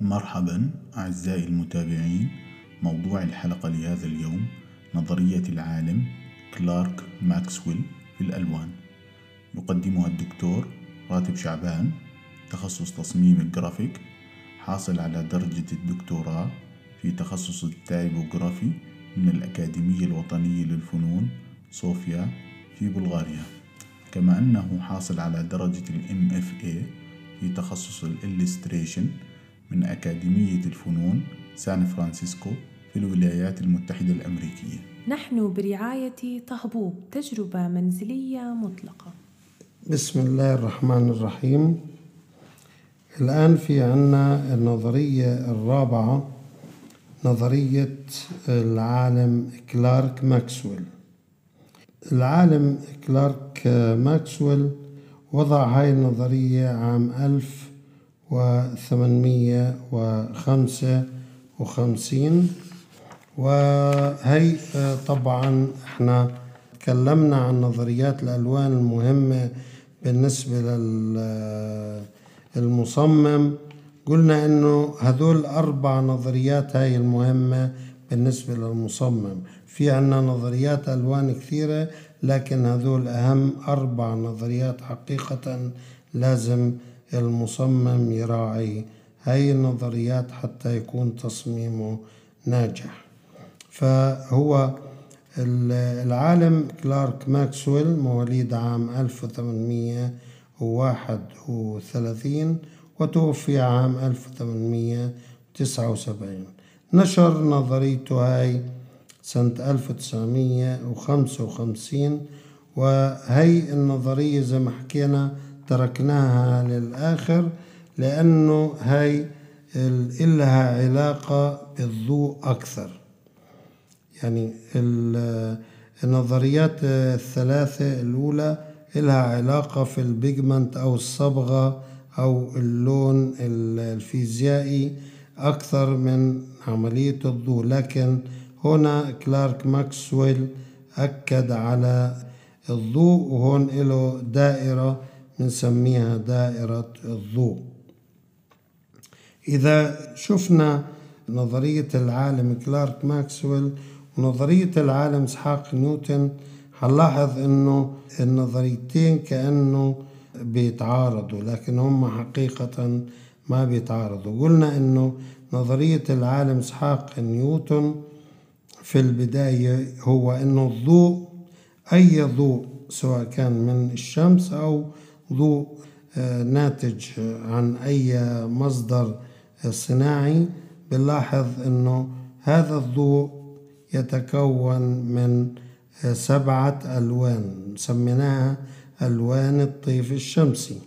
مرحبا أعزائي المتابعين موضوع الحلقة لهذا اليوم نظرية العالم كلارك ماكسويل في الألوان. يقدمها الدكتور راتب شعبان تخصص تصميم الجرافيك حاصل على درجة الدكتوراه في تخصص ال typography من الأكاديمية الوطنية للفنون صوفيا في بلغاريا. كما أنه حاصل على درجة MFA في تخصص ال illustration من أكاديمية الفنون سان فرانسيسكو في الولايات المتحدة الأمريكية. نحن برعاية طهبوب تجربة منزلية مطلقة. بسم الله الرحمن الرحيم. الآن في عنا النظرية الرابعة نظرية العالم كلارك ماكسويل. العالم كلارك ماكسويل وضع هاي النظرية عام ألف وثمانمية وخمسة وخمسين. وهي طبعا إحنا تكلمنا عن نظريات الألوان المهمة بالنسبة للمصمم قلنا إنه هذول أربع نظريات هاي المهمة بالنسبة للمصمم. في عنا نظريات ألوان كثيرة لكن هذول أهم أربع نظريات حقيقة لازم المصمم يراعي هاي النظريات حتى يكون تصميمه ناجح. فهو العالم كلارك ماكسويل مواليد عام 1831 وتوفي عام 1879 نشر نظريته هاي سنة 1955 وهي النظرية زي ما حكينا تركناها للآخر لأنه هاي إلها علاقة بالضوء أكثر. يعني النظريات الثلاثة الأولى إلها علاقة في البيجمنت أو الصبغة أو اللون الفيزيائي أكثر من عملية الضوء. لكن هنا كلارك ماكسويل أكد على الضوء وهون له دائرة بنسميها دائرة الضوء. إذا شفنا نظرية العالم كلارك ماكسويل ونظرية العالم إسحاق نيوتن هنلاحظ إنه النظريتين كأنه بيتعارضوا لكن هم حقيقة ما بيتعارضوا. قلنا إنه نظرية العالم إسحاق نيوتن في البداية هو إنه الضوء أي ضوء سواء كان من الشمس أو ضوء ناتج عن أي مصدر صناعي. بنلاحظ إنه هذا الضوء يتكون من سبعة ألوان سميناها ألوان الطيف الشمسي.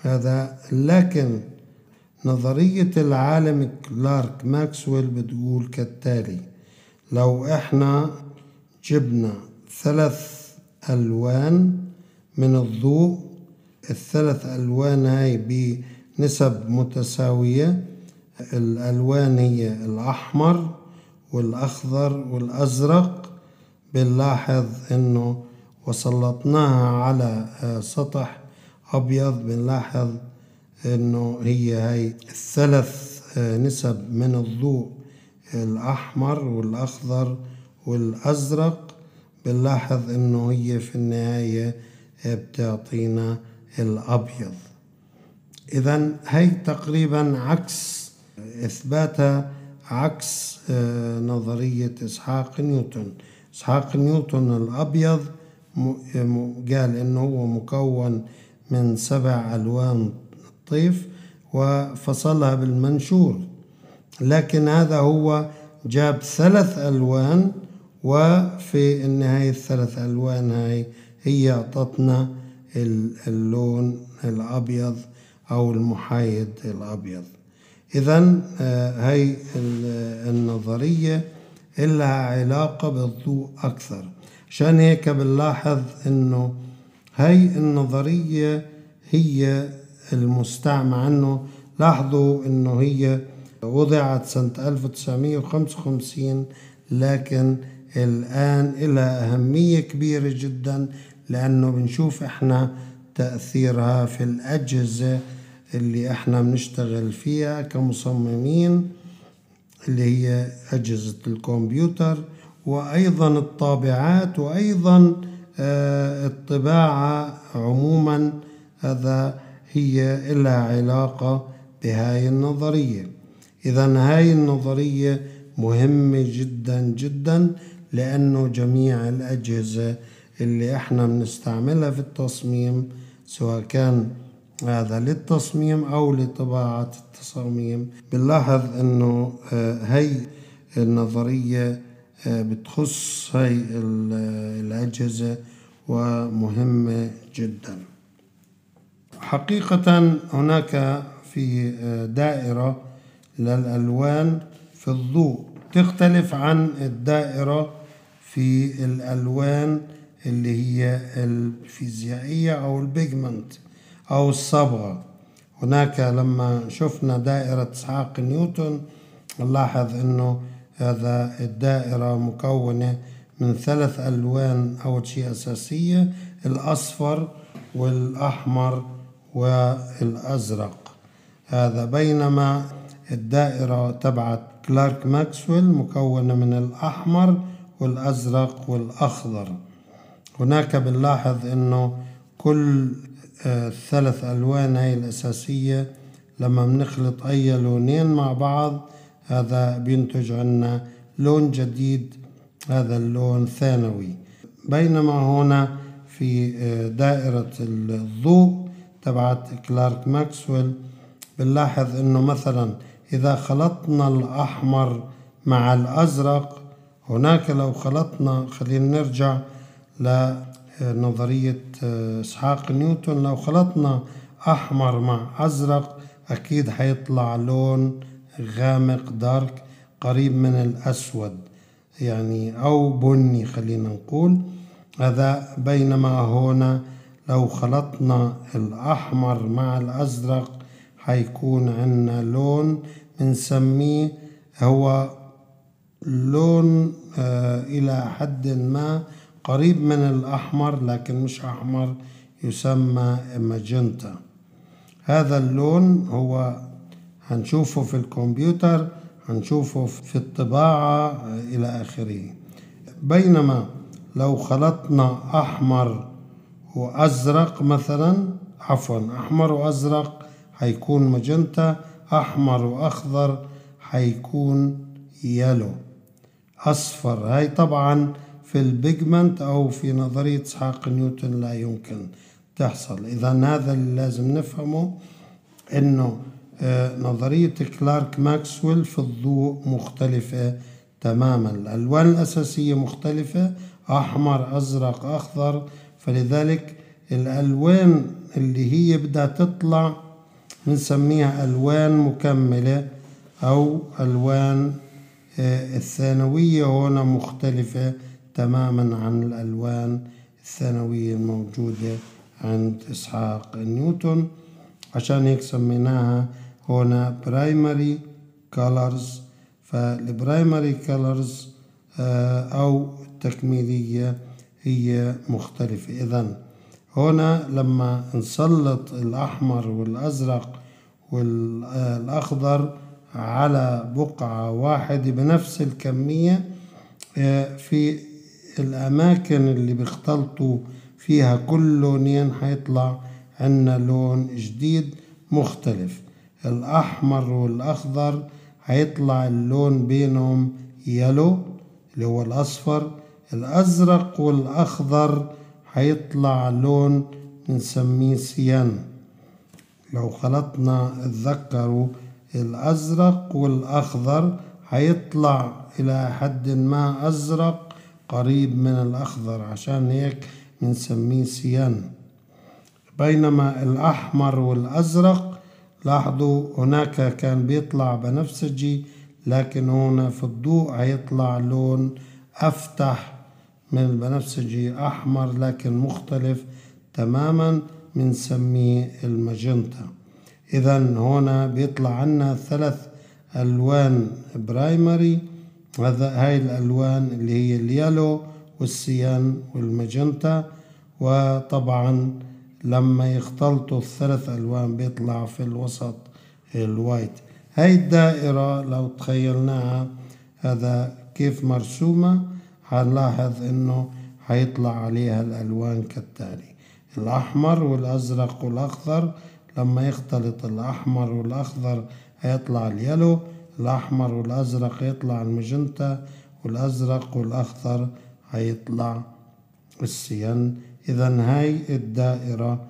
هذا لكن نظرية العالم كلارك ماكسويل بتقول كالتالي لو إحنا جبنا ثلاث ألوان من الضوء الثلاث ألوان هاي بنسب متساوية. الألوان هي الأحمر والأخضر والأزرق. بنلاحظ إنه وسلطناها على سطح أبيض. بنلاحظ إنه هي هاي الثلاث نسب من الضوء الأحمر والأخضر والأزرق. بنلاحظ إنه هي في النهاية بتعطينا الأبيض. إذا هي تقريبا عكس إثباتها عكس نظرية إسحاق نيوتن. إسحاق نيوتن الأبيض قال إنه هو مكون من سبع ألوان طيف وفصلها بالمنشور. لكن هذا هو جاب ثلاث ألوان وفي النهاية الثلاث ألوان هاي هي أعطتنا اللون الأبيض أو المحايد الأبيض. إذا هاي النظرية إلها علاقة بالضوء أكثر. عشان هيك بنلاحظ إنه هاي النظرية هي المستعمى عنه. لاحظوا إنه هي وضعت سنة 1955 لكن الآن لها أهمية كبيرة جدا لأنه بنشوف إحنا تأثيرها في الأجهزة اللي إحنا بنشتغل فيها كمصممين اللي هي أجهزة الكمبيوتر وأيضا الطابعات وأيضا آه، الطباعة عموما. هذا هي لها علاقة بهاي النظرية. إذا هاي النظرية مهمة جدا جدا لأنه جميع الأجهزة اللي إحنا بنستعملها في التصميم سواء كان هذا للتصميم أو لطباعة التصاميم. بنلاحظ أنه آه، هي النظرية آه، بتخص هاي الأجهزة ومهمة جدا. حقيقة هناك في آه، دائرة للألوان في الضوء تختلف عن الدائرة في الألوان اللي هي الفيزيائية أو البيجمنت أو الصبغة. هناك لما شفنا دائرة إسحاق نيوتن نلاحظ أنه هذا الدائرة مكونة من ثلاث ألوان أول شيء أساسية الأصفر والأحمر والأزرق. هذا بينما الدائرة تبعت كلارك ماكسويل مكونة من الأحمر والأزرق والأخضر. هناك بنلاحظ أنه كل الثلاث ألوان هاي الأساسية لما بنخلط أي لونين مع بعض هذا بينتج عنا لون جديد هذا اللون ثانوي. بينما هنا في دائرة الضوء تبعت كلارك ماكسويل بنلاحظ إنه مثلا إذا خلطنا الأحمر مع الأزرق هناك لو خلطنا خلينا نرجع لنظرية إسحاق نيوتن لو خلطنا أحمر مع أزرق أكيد حيطلع لون غامق دارك قريب من الأسود يعني أو بني خلينا نقول. هذا بينما هنا لو خلطنا الأحمر مع الأزرق حيكون عندنا لون بنسميه هو لون آه إلى حد ما قريب من الأحمر لكن مش أحمر يسمى ماجنتا. هذا اللون هو هنشوفه في الكمبيوتر هنشوفه في الطباعة إلى آخره. بينما لو خلطنا أحمر وأزرق مثلا عفوا أحمر وأزرق هيكون ماجنتا أحمر وأخضر هيكون yellow. أصفر هاي طبعا في ال pigment أو في نظرية إسحاق نيوتن لا يمكن تحصل. إذا هذا اللي لازم نفهمه إنه نظرية كلارك ماكسويل في الضوء مختلفة تماما. الألوان الأساسية مختلفة أحمر أزرق أخضر. فلذلك الألوان اللي هي بدها تطلع بنسميها ألوان مكملة أو ألوان الثانوية هنا مختلفة. تماما عن الألوان الثانوية الموجودة عند إسحاق نيوتن. عشان هيك سميناها هنا primary colors فال primary colors أو التكميلية هي مختلفة. إذا هنا لما نسلط الأحمر والأزرق والأخضر على بقعة واحدة بنفس الكمية في الأماكن اللي بيختلطوا فيها كل لونين حيطلع عنا لون جديد مختلف. الأحمر والأخضر حيطلع اللون بينهم يلو اللي هو الأصفر. الأزرق والأخضر حيطلع لون بنسميه سيان. لو خلطنا تذكروا الأزرق والأخضر حيطلع إلى حد ما أزرق قريب من الأخضر عشان هيك بنسميه سيان. بينما الأحمر والأزرق لاحظوا هناك كان بيطلع بنفسجي لكن هنا في الضوء هيطلع لون أفتح من البنفسجي أحمر لكن مختلف تماما بنسميه الماجنتا. إذا هنا بيطلع عنا ثلاث ألوان primary هذا هاي الألوان اللي هي ال yellow وال cyan وال magenta وطبعا لما يختلطوا الثلاث ألوان بيطلع في الوسط ال white. هاي الدائرة لو تخيلناها هذا كيف مرسومة؟ هنلاحظ إنه هيطلع عليها الألوان كالتالي. الأحمر والأزرق والأخضر لما يختلط الأحمر والأخضر هيطلع اليلو الأحمر والأزرق يطلع المجنتا والأزرق والأخضر هيطلع السين إذا هاي الدائرة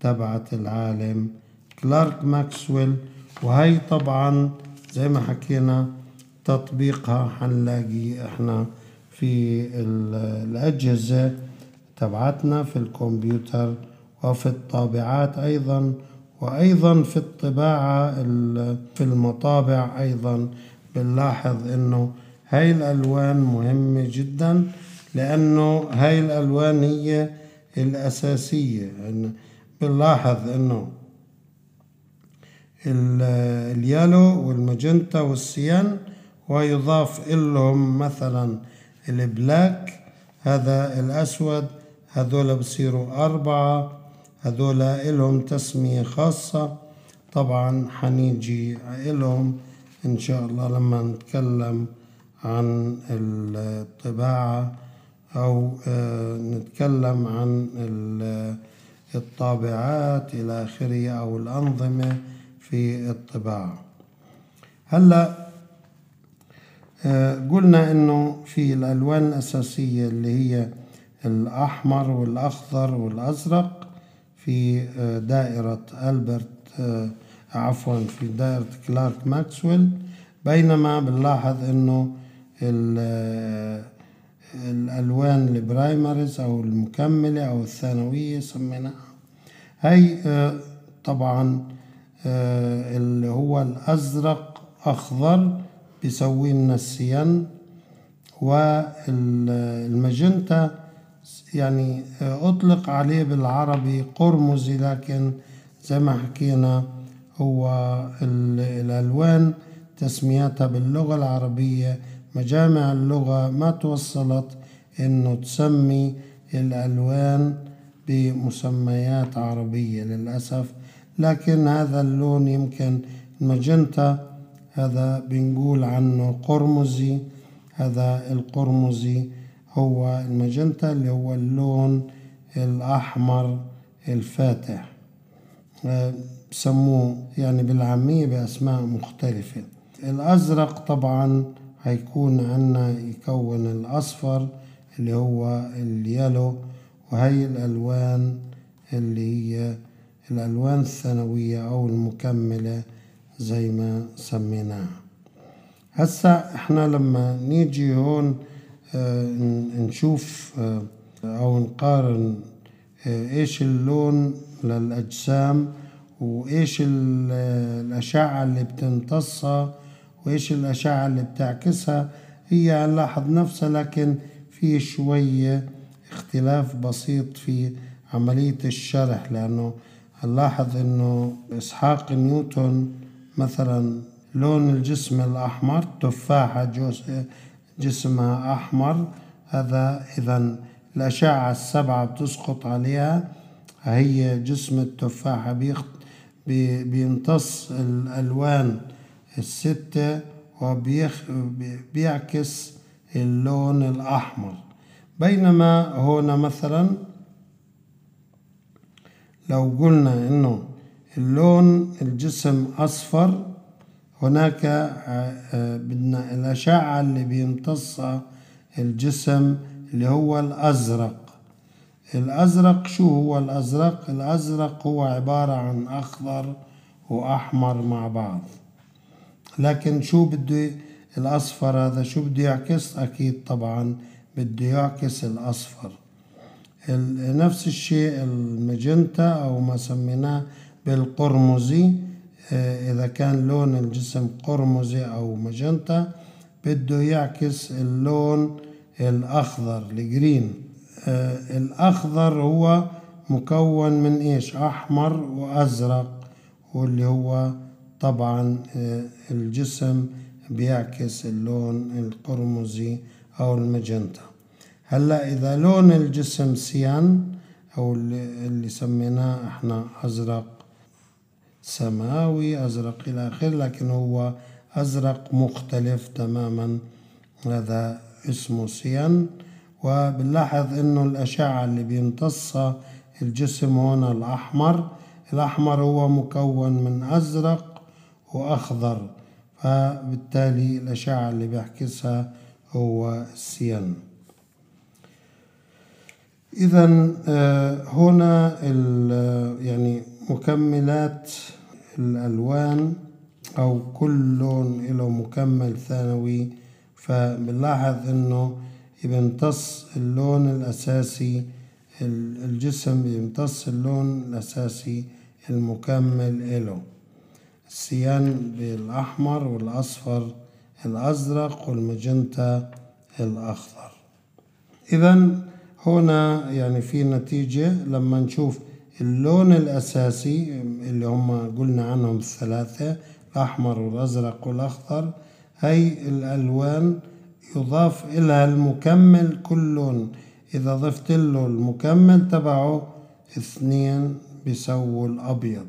تبعت العالم. كلارك ماكسويل وهي طبعا زي ما حكينا تطبيقها حنلاقي إحنا في الأجهزة تبعتنا في الكمبيوتر وفي الطابعات أيضا. وأيضا في الطباعة في المطابع أيضا بنلاحظ إنه هاي الألوان مهمة جدا لأنه هاي الألوان هي الأساسية. يعني بنلاحظ إنه اليالو والمجنتا والسيان ويضاف لهم مثلا البلاك هذا الأسود هذول بصيروا أربعة هذول إلهم تسمية خاصة. طبعا حنيجي إلهم إن شاء الله لما نتكلم عن الطباعة أو نتكلم عن الطابعات إلى آخره أو الأنظمة في الطباعة. هلأ قلنا إنه في الألوان الأساسية اللي هي الأحمر والأخضر والأزرق. في دائرة ألبرت عفوا في دائرة كلارك ماكسويل. بينما بنلاحظ إنه الألوان ال primaries أو المكملة أو الثانوية سميناها. هي طبعا اللي هو الأزرق أخضر بيسوي لنا السيان والمجنتا يعني أطلق عليه بالعربي قرمزي لكن زي ما حكينا هو الألوان تسمياتها باللغة العربية. مجامع اللغة ما توصلت إنه تسمي الألوان بمسميات عربية للأسف. لكن هذا اللون يمكن المجنتا هذا بنقول عنه قرمزي هذا القرمزي هو المجنتا اللي هو اللون الأحمر الفاتح. بسموه يعني بالعامية بأسماء مختلفة. الأزرق طبعا هيكون عنا يكون الأصفر اللي هو اليلو وهي الألوان اللي هي الألوان الثانوية أو المكملة زي ما سميناها. هسا إحنا لما نيجي هون نشوف آه أو نقارن آه إيش اللون للأجسام وإيش الأشعة اللي بتمتصها وإيش الأشعة اللي بتعكسها. هي هنلاحظ نفسها لكن في شوية اختلاف بسيط في عملية الشرح لأنه هنلاحظ إنه إسحاق نيوتن مثلا لون الجسم الأحمر تفاحة جسمها أحمر. هذا إذا الأشعة السبعة بتسقط عليها. هي جسم التفاحة بيمتص الألوان الستة وبيعكس اللون الأحمر. بينما هنا مثلا لو قلنا إنه اللون الجسم أصفر هناك بدنا الأشعة اللي بيمتصها الجسم اللي هو الأزرق. الأزرق شو هو الأزرق؟ الأزرق هو عبارة عن أخضر وأحمر مع بعض. لكن شو بده الأصفر هذا؟ شو بده يعكس؟ أكيد طبعا بده يعكس الأصفر. نفس الشيء المجنتا أو ما سميناه بالقرمزي. إذا كان لون الجسم قرمزي أو مجنتا بده يعكس اللون الأخضر الجرين. الأخضر هو مكون من إيش؟ أحمر وأزرق واللي هو طبعا الجسم بيعكس اللون القرمزي أو المجنتا هلأ إذا لون الجسم سيان أو اللي, سميناه إحنا أزرق سماوي أزرق إلى آخره لكن هو أزرق مختلف تماما. هذا اسمه سيان وبنلاحظ إنه الأشعة اللي بيمتصها الجسم هنا الأحمر الأحمر هو مكون من أزرق وأخضر. فبالتالي الأشعة اللي بيعكسها هو السيان إذا هنا يعني مكملات الألوان أو كل لون له مكمل ثانوي. فبنلاحظ إنه بيمتص اللون الأساسي الجسم بيمتص اللون الأساسي المكمل له السيان بالأحمر والأصفر الأزرق والمجنتا الأخضر. إذا هنا يعني في نتيجة لما نشوف اللون الأساسي اللي هم قلنا عنهم الثلاثة الأحمر والأزرق والأخضر هي الألوان يضاف إلها المكمل كل لون. إذا ضفت له المكمل تبعه اثنين بيسووا الأبيض.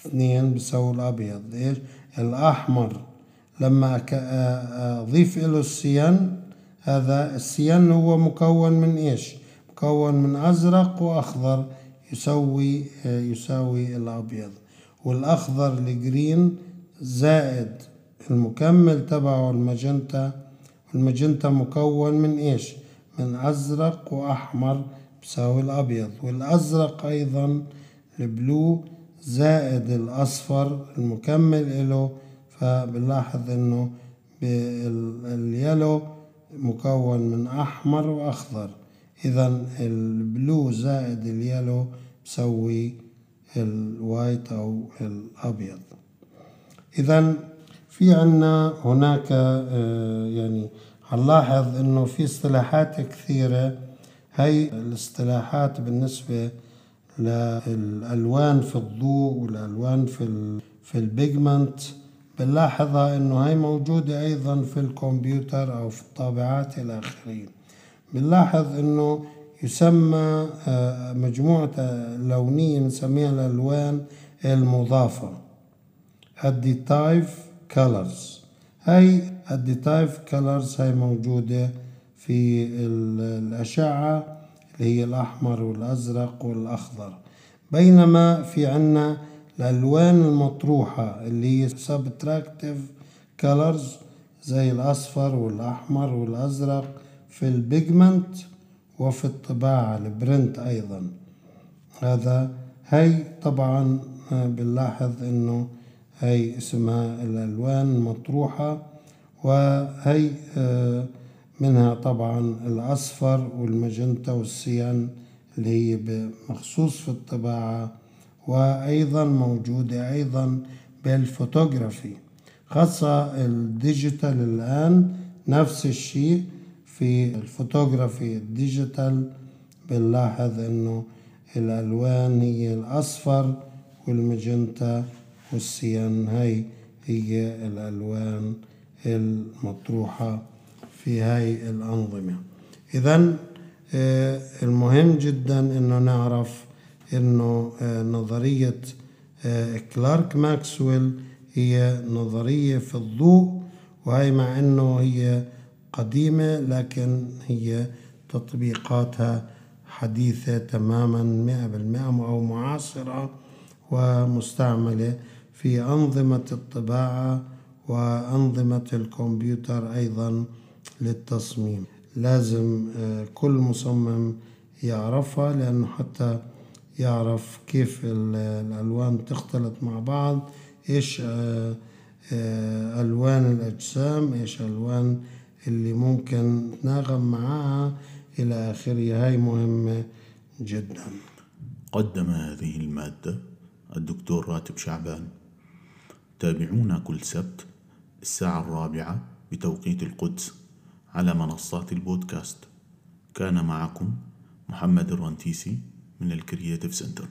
اثنين بيسووا الأبيض إيش؟ الأحمر. لما أضيف له السيان هذا السيان هو مكون من إيش؟ مكون من أزرق وأخضر يسوي يساوي الأبيض والأخضر الجرين زائد المكمل تبعه المجنتا المجنتا مكون من إيش؟ من أزرق وأحمر بيساوي الأبيض والأزرق أيضا البلو زائد الأصفر المكمل إله. فبنلاحظ إنه ال yellow مكون من أحمر وأخضر. إذا ال blue زائد ال yellow بسوي ال white أو الأبيض إذا في عنا هناك يعني هنلاحظ إنه في اصطلاحات كثيرة. هي الاصطلاحات بالنسبة للألوان في الضوء والألوان في في ال pigment بنلاحظها إنه هي موجودة أيضا في الكمبيوتر أو في الطابعات آخره بنلاحظ إنه يسمى مجموعة لونية بنسميها الألوان المضافة. Additive colors. هاي additive colors هاي موجودة في الأشعة اللي هي الأحمر والأزرق والأخضر. بينما في عنا الألوان المطروحة اللي هي subtractive colors زي الأصفر والأحمر والأزرق في ال pigment وفي الطباعة ال print أيضا. هذا هي طبعا بنلاحظ إنه هي اسمها الألوان المطروحة وهي منها طبعا الأصفر وال magenta وال cyan اللي هي مخصوص في الطباعة وأيضا موجودة أيضا بالفوتوغرافي. خاصة ال digital الآن نفس الشيء في الفوتوغرافي ال digital بنلاحظ إنه الألوان هي الأصفر وال magenta وال cyan. هاي هي الألوان المطروحة في هاي الأنظمة. إذا المهم جدا إنه نعرف إنه نظرية كلارك ماكسويل هي نظرية في الضوء وهي مع إنه هي قديمة لكن هي تطبيقاتها حديثة تماما مئة بالمئة أو معاصرة ومستعملة في أنظمة الطباعة وأنظمة الكمبيوتر أيضا للتصميم. لازم كل مصمم يعرفها لأنه حتى يعرف كيف الألوان تختلط مع بعض إيش ألوان الأجسام إيش ألوان اللي ممكن نتناغم معاها إلى آخره. هاي مهمة جدا. قدم هذه المادة الدكتور راتب شعبان. تابعونا كل سبت الساعة الرابعة بتوقيت القدس على منصات البودكاست. كان معكم محمد الرنتيسي من ال Creative Center.